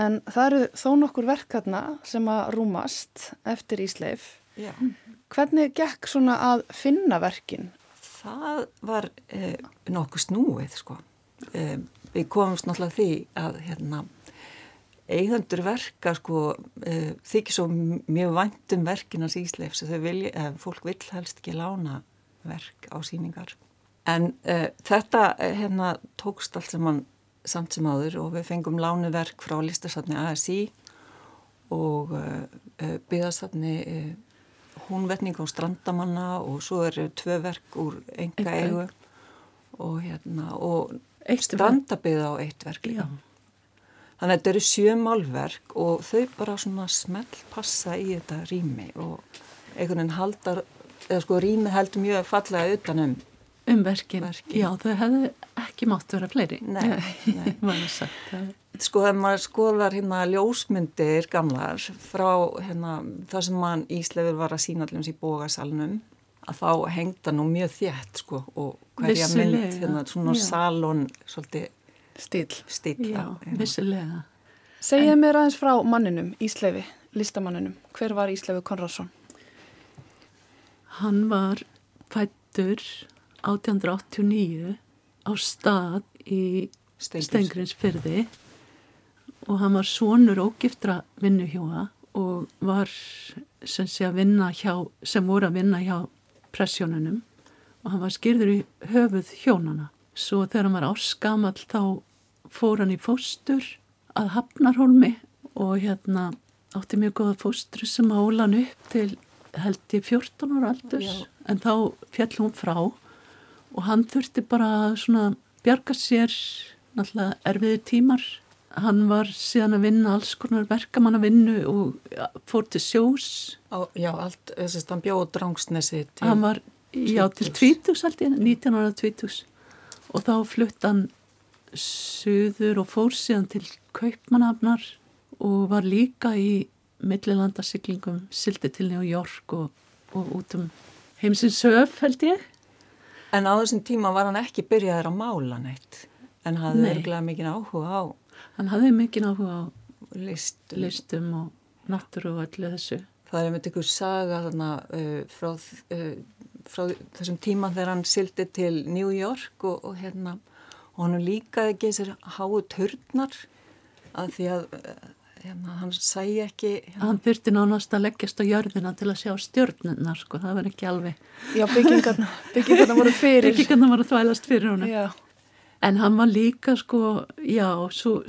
en það eru þó nokkur verkarna sem að rúmast eftir Ísleif. Já. Hvernig gekk svona að finna verkin? Það var eh, nokkuð snúið sko. Eh, við komumst náttúrulega því að hérna eigendur verka sko uh, þykir svo mjög vandum verkinans að vilja, uh, fólk vill helst ekki lána verk á síningar en uh, þetta hérna tókst allt sem mann samt sem áður og við fengum lánu verk frá listasatni ASI og byggðasatni húnvetning á strandamanna og svo eru tvö verk úr enga eigu og hérna og strandabyggða á eitt verk líka Þannig að þetta eru sjö málverk og þau bara svona smelt passa í þetta rými og einhvern veginn haldar, eða sko rými heldur mjög fallega utan um um verkin. Já, þau hefðu ekki mátt vera fleiri. Nei, nei. sko þegar maður skoðar hérna ljósmyndir gamlar frá hérna það sem mann Íslefur var að sína allir í bógasalunum að þá hengta nú mjög þjætt sko og hverja Vissilega, mynd hérna svona já. salon svolítið Stíl. Stíl, já, já. vissilega. Segja mér aðeins frá manninum, Ísleifi, listamanninum. Hver var Ísleifi Konradsson? Hann var fættur 1889 á stað í Stengrinsfyrði og hann var sonur ógiftra vinnuhjóa og var sem, hjá, sem voru að vinna hjá pressjónunum og hann var skýrður í höfuð hjónana Svo þegar hann var áskamall þá fór hann í fóstur að Hafnarholmi og hérna átti mjög goða fóstru sem ála hann upp til held í 14 ára aldurs Já. en þá fjall hún frá og hann þurfti bara svona bjarga sér náttúrulega erfiðir tímar. Hann var síðan að vinna alls konar verkamann að vinna og fór til sjós. Já, allt, þess að hann bjóð drangsnesi til... Hann var, já, til 20 aldrei, 19 ára 20 og þá flutt hann söður og fór síðan til Kaupmannhafnar og var líka í millilandasiklingum sildi til New York og, og út um heimsins höf held ég. En á þessum tíma var hann ekki byrjaður að mála neitt en hafði örglega mikið áhuga á Hann hafði mikið áhuga á listum, listum og náttúru og öllu þessu. Það er með einhver saga þarna uh, frá uh, frá þessum tíma þegar hann sildi til New York og, og hérna og hann líkaði ekki þessir háu törnar að því að hérna, hann sæi ekki hérna. Hann þurfti nánast að leggjast á jörðina til að sjá stjörnuna sko, það var ekki alveg Já, byggingarna, byggingarna voru fyrir. Byggingarna voru þvælast fyrir hún En hann var líka sko já, svo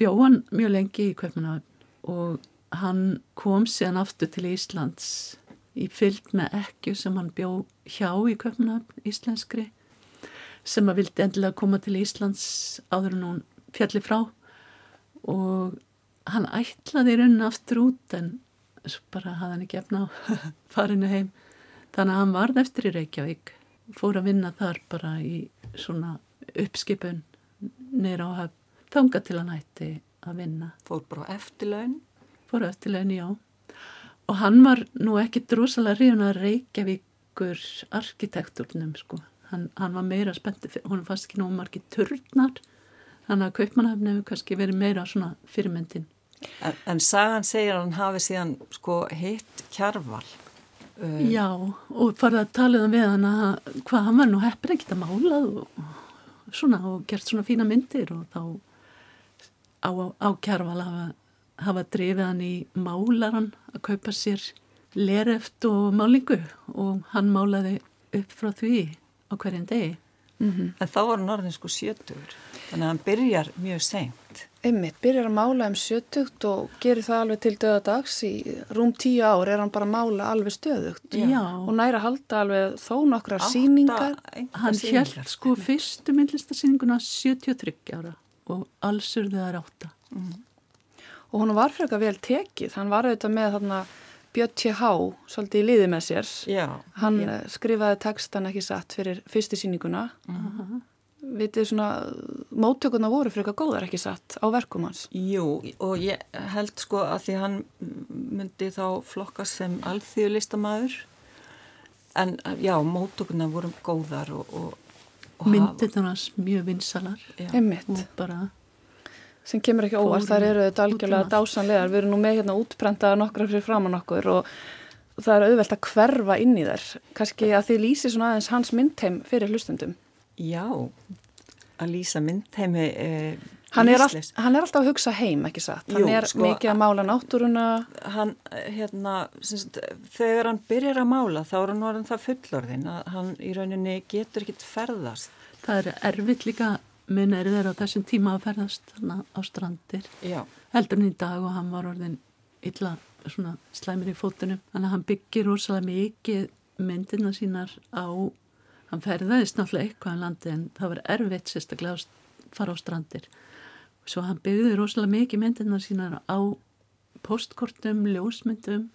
bjóð hann mjög lengi í Kvöpmanna og hann kom síðan aftur til Íslands í fyllt með ekku sem hann bjó hjá í Köpnafn íslenskri sem að vildi endilega koma til Íslands áður en hún fjalli frá. Og hann ætlaði í rauninni aftur út en bara hafði hann ekki efna á farinu heim. Þannig að hann varð eftir í Reykjavík fór að vinna þar bara í svona uppskipun neyra á hafn þanga til hann ætti að vinna. Fór bara eftirlaun? Fór eftirlaun, já og hann var nú ekki drosalega ríðan að Reykjavíkur arkitekturnum sko. Hann, hann var meira spenntið, hún fannst ekki nóg margi turnar, þannig að kaupmannhafni hefur kannski verið meira svona fyrirmyndin. En, en sagan segir að hann hafi síðan sko hitt kjarval. Uh, Já, og farið að tala um við hann að hvað hann var nú heppir ekkert að mála og svona og gert svona fína myndir og þá á, á kjarval hafa hafa drefið hann í málaran að kaupa sér lereft og málingu og hann málaði upp frá því á hverjum degi. Mm -hmm. En þá var hann orðin sko sjötugur, þannig að hann byrjar mjög seint. Einmitt, byrjar að mála um sjötugt og gerir það alveg til döðadags í rúm tíu ár er hann bara að mála alveg stöðugt Já. og næra halda alveg þó nokkra síningar. Hann held sko fyrstu myndlistasýninguna 73 ára og alls urðu það ráta. Mm -hmm og hún var eitthvað vel tekið, hann var auðvitað með þarna Björn T.H. svolítið í liði með sér já, hann já. skrifaði textan ekki satt fyrir fyrstu síninguna uh -huh. vitið svona móttökurna voru eitthvað góðar ekki satt á verkum hans. Jú, og ég held sko að því hann myndi þá flokkast sem alþjóðlistamæður en já, móttökurna voru góðar og, og, og myndirna hans mjög vinsalar einmitt bara sem kemur ekki óvart, þar eru þetta algjörlega dásanlegar, við erum nú með hérna útprentaða nokkra fyrir framann okkur og það er auðvelt að hverfa inn í þær. Kannski að þið lýsi svona aðeins hans myndheim fyrir hlustundum Já, að lýsa myndheimi eh, hann, er all, hann er alltaf að hugsa heim, ekki satt? Hann Jú, er sko, mikið að mála náttúruna. Hann, hérna syns, þegar hann byrjar að mála þá er hann orðin það fullorðin að hann í rauninni getur ekkit ferðast. Það er erfitt líka mun er þeirra á þessum tíma að ferðast á strandir. Já. heldur hann í dag og hann var orðin illa svona slæmir í fótunum. Þannig að hann byggir rosalega mikið myndina sínar á hann ferðaðist náttúrulega eitthvað á landi en það var erfitt sérstaklega að fara á strandir. Svo hann byggði rosalega mikið myndina sínar á postkortum, ljósmyndum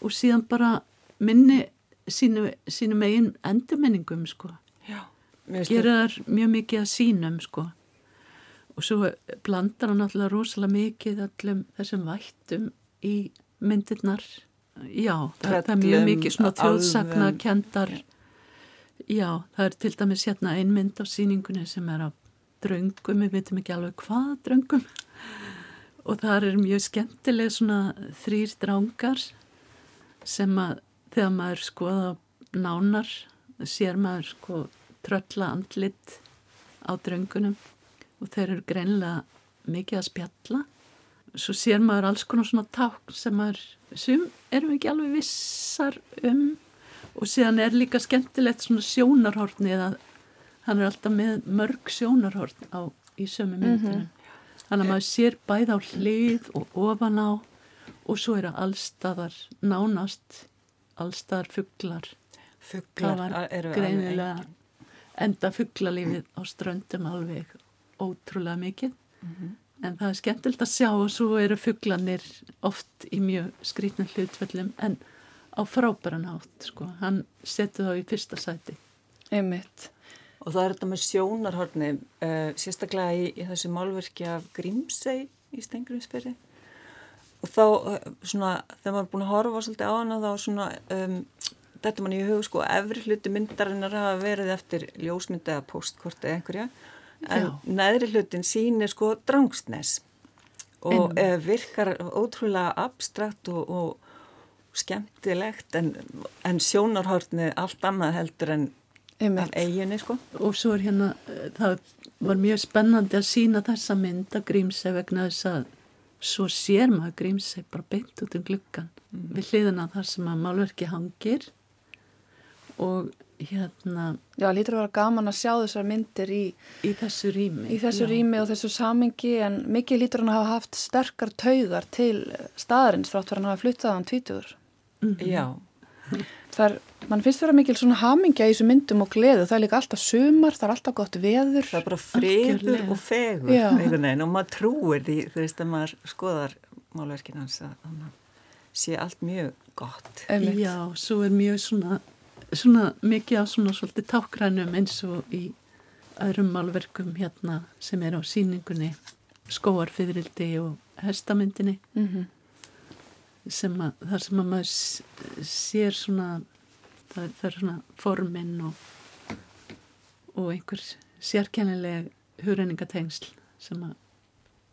og síðan bara minni sínu, sínu megin endurmenningum sko gera þar mjög mikið að sínum sko. Og svo blandar hann alltaf rosalega mikið allum þessum vættum í myndirnar. Já, það, það er mjög mikið svona þjóðsakna kendar. Já, það er til dæmis hérna ein mynd á síningunni sem er af draungum, við veitum ekki alveg hvað draungum og það er mjög skemmtileg svona þrýr drángar sem að þegar maður skoða nánar sér maður sko trölla andlit á draungunum og þeir eru greinlega mikið að spjalla. Svo sér maður alls konar svona ták sem maður, sem erum við ekki alveg vissar um. Og síðan er líka skemmtilegt svona sjónarhortni eða hann er alltaf með mörg sjónarhort á, í sömu myndinu mm -hmm. þannig að maður sér bæð á hlið og ofan á og svo er að allstaðar nánast allstaðar fugglar fugglar eru greinilega enda fugglalífið á ströndum alveg ótrúlega mikið. Mm -hmm en það er skemmtilegt að sjá og svo eru fugglanir oft í mjög skrítnum hlutfellum en á frábæran átt sko, hann setur þá í fyrsta sæti. Einmitt. Og það er þetta með sjónarhorni uh, sérstaklega í, í þessi málverki af Grímsei í Stengurinsferi og þá uh, svona, þegar maður er búin að horfa svolítið á hana þá svona um, þetta mann í hug sko, efri hluti myndarinnar hafa verið eftir ljósmyndi eða postkort eða einhverja en Já. neðri hlutin sínir sko drangsnes og en, virkar ótrúlega abstrakt og, og skemmtilegt en, en sjónarhortni allt annað heldur en af eiginni sko og svo er hérna, það var mjög spennandi að sína þessa mynd að Grímsei vegna þess að svo sér maður Grímsei bara beint út um gluggan mm. við hliðina þar sem að málverki hangir og hérna Já, lítur að vera gaman að sjá þessar myndir í, í þessu rými í þessu já. rými og þessu samingi en mikið lítur hann að hafa haft sterkar taugar til staðarins þrátt fyrir hann að hafa fluttað hann tvítur mm -hmm. Já. Það er, mann finnst vera mikil svona hamingja í þessu myndum og gleðu, það er líka alltaf sumar það er alltaf gott veður. Það er bara friður og fegur veginn, og maður trúir því, þú veist að maður skoðar málverkin hans að sé allt mjög gott. Einmitt. Já, svo er mjög svona svona mikið á svona svolítið tákrænum eins og í öðrum málverkum hérna sem er á síningunni skóarfiðrildi og hestamyndinni. Mm -hmm. sem að þar sem að maður sér svona það, það er svona forminn og og einhver sérkennileg hugreiningatengsl sem að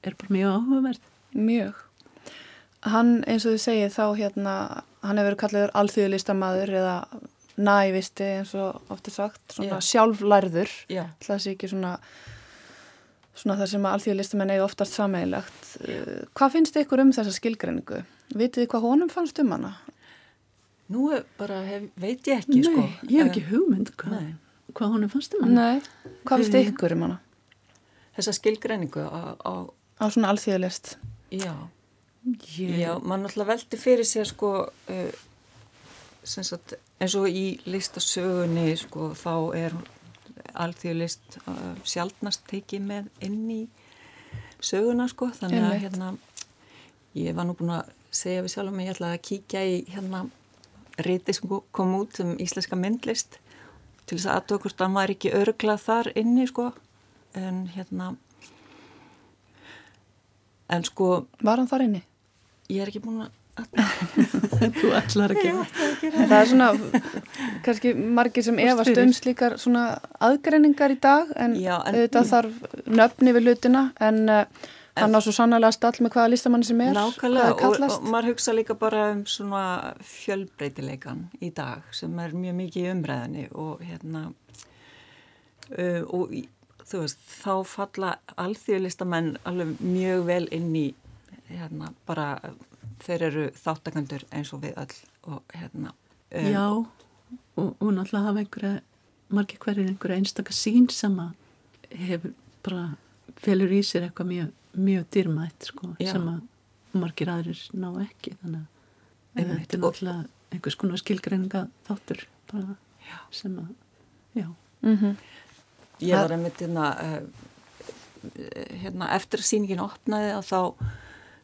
er bara mjög áhugaverð Mjög. Hann eins og þið segið þá hérna hann hefur verið kallaður alþjóðlistamæður eða nævisti eins og ofta sagt, svona Já. sjálflærður það sé ekki svona svona það sem að alþjóðlistumenn eiga oftast sameigilegt. Uh, hvað finnst ykkur um þessa skilgreiningu? Vitið þið hvað honum fannst um hana? Nú bara hef, veit ég ekki Nei, sko. ég hef ekki hugmynd hvað, hvað honum fannst um hana. Nei, hvað finnst ykkur um hana? Þessa skilgreiningu á... Á, á svona alþjóðlist. Já. Já, mann alltaf veldi fyrir sér sko uh, sagt, eins og í listasögunni sko, þá er alþjóðlist uh, sjálfnast tekið með inn í söguna sko, þannig að hérna, ég var nú búin að segja við sjálf um að ég ætlaði að kíkja í hérna riti sem kom út um íslenska myndlist til þess að aðtökust að maður ekki örglað þar inni sko en hérna en sko Var hann þar inni? ég er ekki búin að Þú ætlar ekki að Það er svona, kannski margir sem efast um slíkar svona aðgreiningar í dag en, Já, en- auðvitað þarf nöfni við hlutina en uh, hann á svo sannlega stall með hvaða listamanni sem er, Nákvæmlega og, og maður hugsa líka bara um svona fjölbreytileikan í dag sem er mjög mikið í umræðinni og hérna uh, og þú veist þá falla alþjóðlistamenn alveg mjög vel inn í hérna bara þeir eru þáttakandur eins og við öll og hérna um, Já, og, og náttúrulega hafa einhverja, margir hverjir einhverja einstaka sín sem að hefur bara felur í sér eitthvað mjög, mjög dýrmætt sko, Já. sem að margir aðrir ná ekki þannig að þetta er náttúrulega einhvers konar skilgreininga þáttur bara sem að, já, Mm Ég var einmitt hérna, uh, hérna eftir að síningin opnaði að þá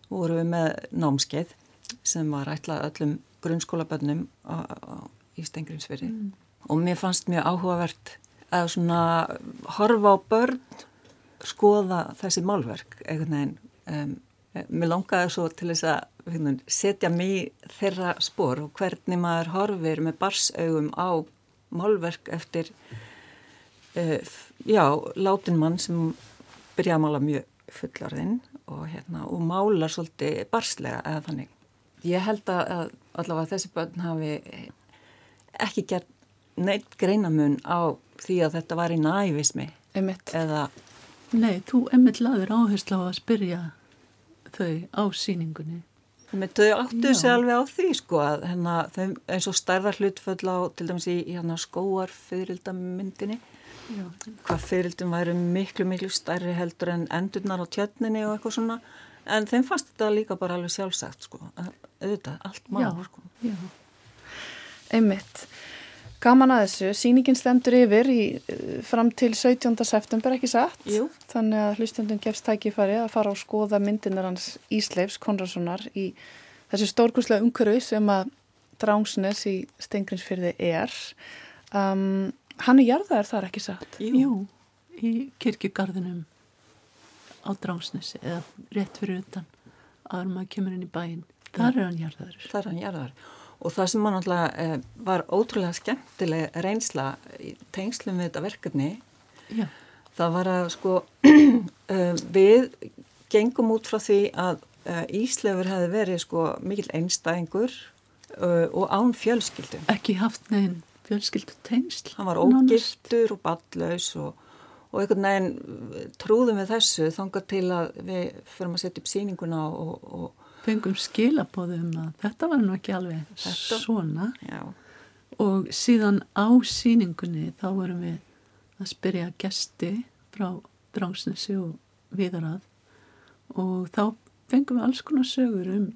vorum við með námskeið sem var ætlað öllum grunnskólabönnum í Stengrinsfyrði og mér fannst mjög áhugavert að svona horfa á börn skoða þessi málverk einhvern veginn. Um, mér langaði svo til þess að hérna, setja mig þeirra spór og hvernig maður horfir með barsaugum á málverk eftir uh, já, látin mann sem byrja að mála mjög fullarðinn og, hérna, og mála svolítið barslega eða þannig. Ég held að, allavega þessi börn hafi ekki gert neitt greinamun á því að þetta var í nævismi Einmitt. eða nei, þú emmitt laður áherslu á að spyrja þau á síningunni með þau áttu sig alveg á því sko að hérna, þau eins og stærðar hlutföll á til dæmis í, í hérna, skóarfyririldamyndinni Já, hvað fyririldum væru miklu miklu stærri heldur en endurnar á tjötninni og eitthvað svona en þeim fannst þetta líka bara alveg sjálfsagt sko að, auðvitað, allt Já. sko Einmitt. Gaman að þessu, sýningin stendur yfir í, eh, fram til 17. september, ekki satt? Jú. Þannig að hlustundum gefst tækifæri að fara og skoða myndinar hans Ísleifs Konradssonar í þessu stórkurslega umhverfi sem að Drángsnes í Stengrinsfyrði er. Um, hann er jarðaður þar, ekki satt? jú, í kirkjugarðinum á Dránsnesi eða rétt fyrir utan aður maður kemur inn í bæinn. Þar er hann jarðaður. Það er hann jarðar og það sem mann alltaf eh, var ótrúlega skemmtileg reynsla í tengslum við þetta verkefni já, það var að sko uh, við gengum út frá því að uh, Íslefur hefði verið sko mikill einstæðingur uh, og án fjölskyldum ekki haft neginn fjölskyldu tengsl hann var ógiftur og ballaus og, og einhvern veginn uh, trúðum við þessu þangar til að við förum að setja upp sýninguna og, og fengum skilabóðum að þetta var nú ekki alveg Þetta- svona. Já, og síðan á síningunni þá vorum við að spyrja gesti frá Drángsnesi og Viðarað. Og þá fengum við alls konar sögur um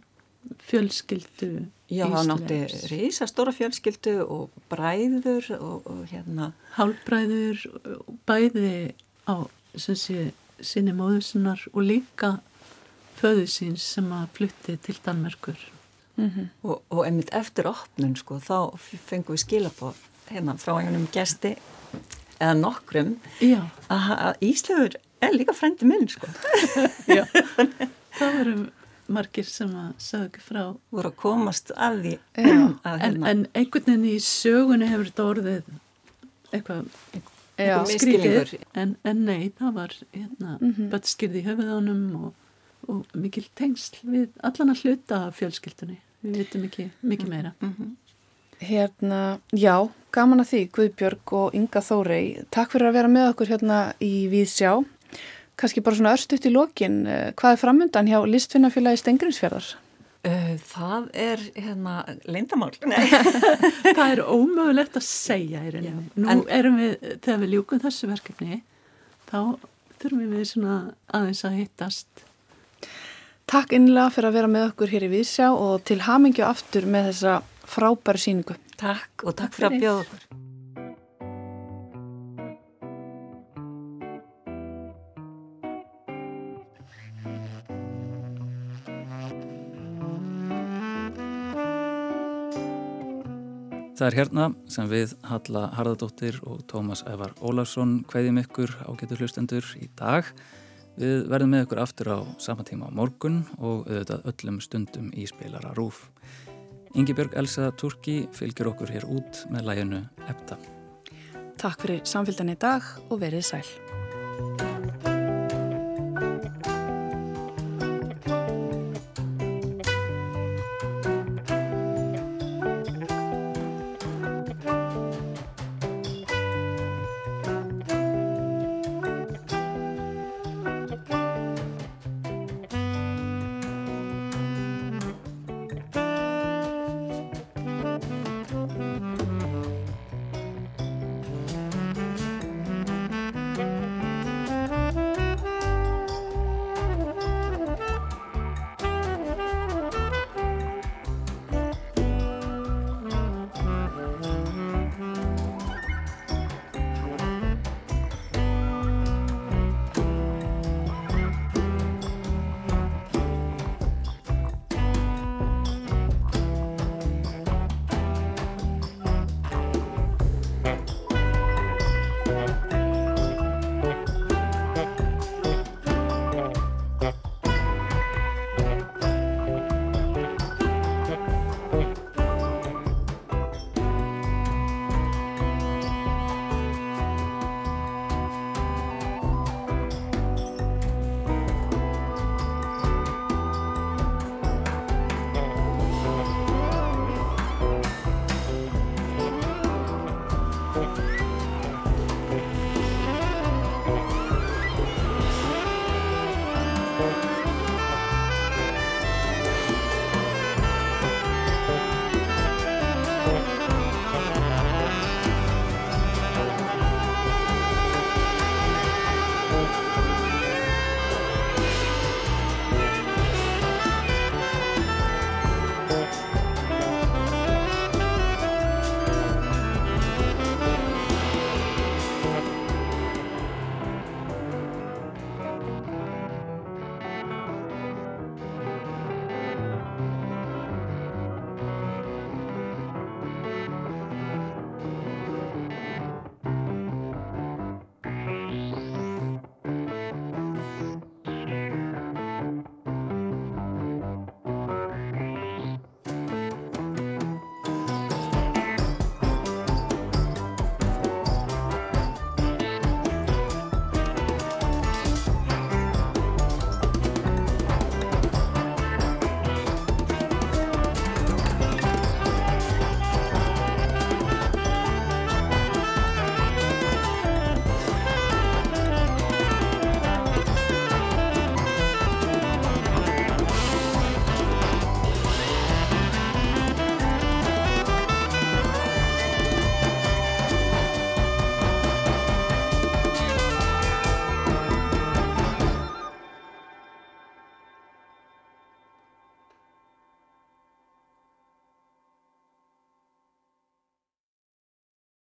fjölskyldu já hann átti reysa stóra fjölskyldu og bræður og, og hérna. Hálbræður bæði á sem sé, sinni móðusinnar og líka föðu síns sem að flutti til Danmerkur. og, og einmitt eftir opnun sko þá fengum við skilabóð hérna frá einhvernum gesti eða nokkrum að, Íslefur er líka frendi minn sko. Já. það voru margir sem að sagði ekki frá. voru að komast að því Já. að En, hérna en einhvern veginn í sögunni hefur þetta orðið eitthvað misskilningur. skrítið. En, en nei, það var hérna, mm Mhm. bötskirði í höfuðánum og, og mikil tengsl við allan að hluta af fjölskyldunni. Við vitum ekki mikið meira. Mhm. Hérna, já, gaman að því, Guðbjörg og Inga Þórey. Takk fyrir að vera með okkur hérna í Víðsjá. Kanski bara svona örstuðt í lokin, eh, hvað er framöndan hjá Listfinnafélagi Stengrinsfjörðar? Uh, það er hérna leyndamál Nei. Það er ómögulegt að segja í rauninni. Nú en- erum við, þegar við ljúkum þessu verkefni, þá þurfum við svona aðeins að hittast. Takk innlega fyrir að vera með okkur hér í Víðsjá og til hamingju aftur með þessa frábæru síningu. Takk og takk, Takk fyrir að bjóða okkur Það er hérna sem við Halla Harðardóttir og Tómas Ævar Ólarsson hveðjum ykkur á getur hlustendur í dag. Við verðum með ykkur aftur á sama tíma á morgun og auðvitað öllum stundum í spilara rúf. Ingi Björg Elsa Turki fylgjur okkur hér út með læginu Epta. Takk fyrir samfélgdan í dag og verið sæl.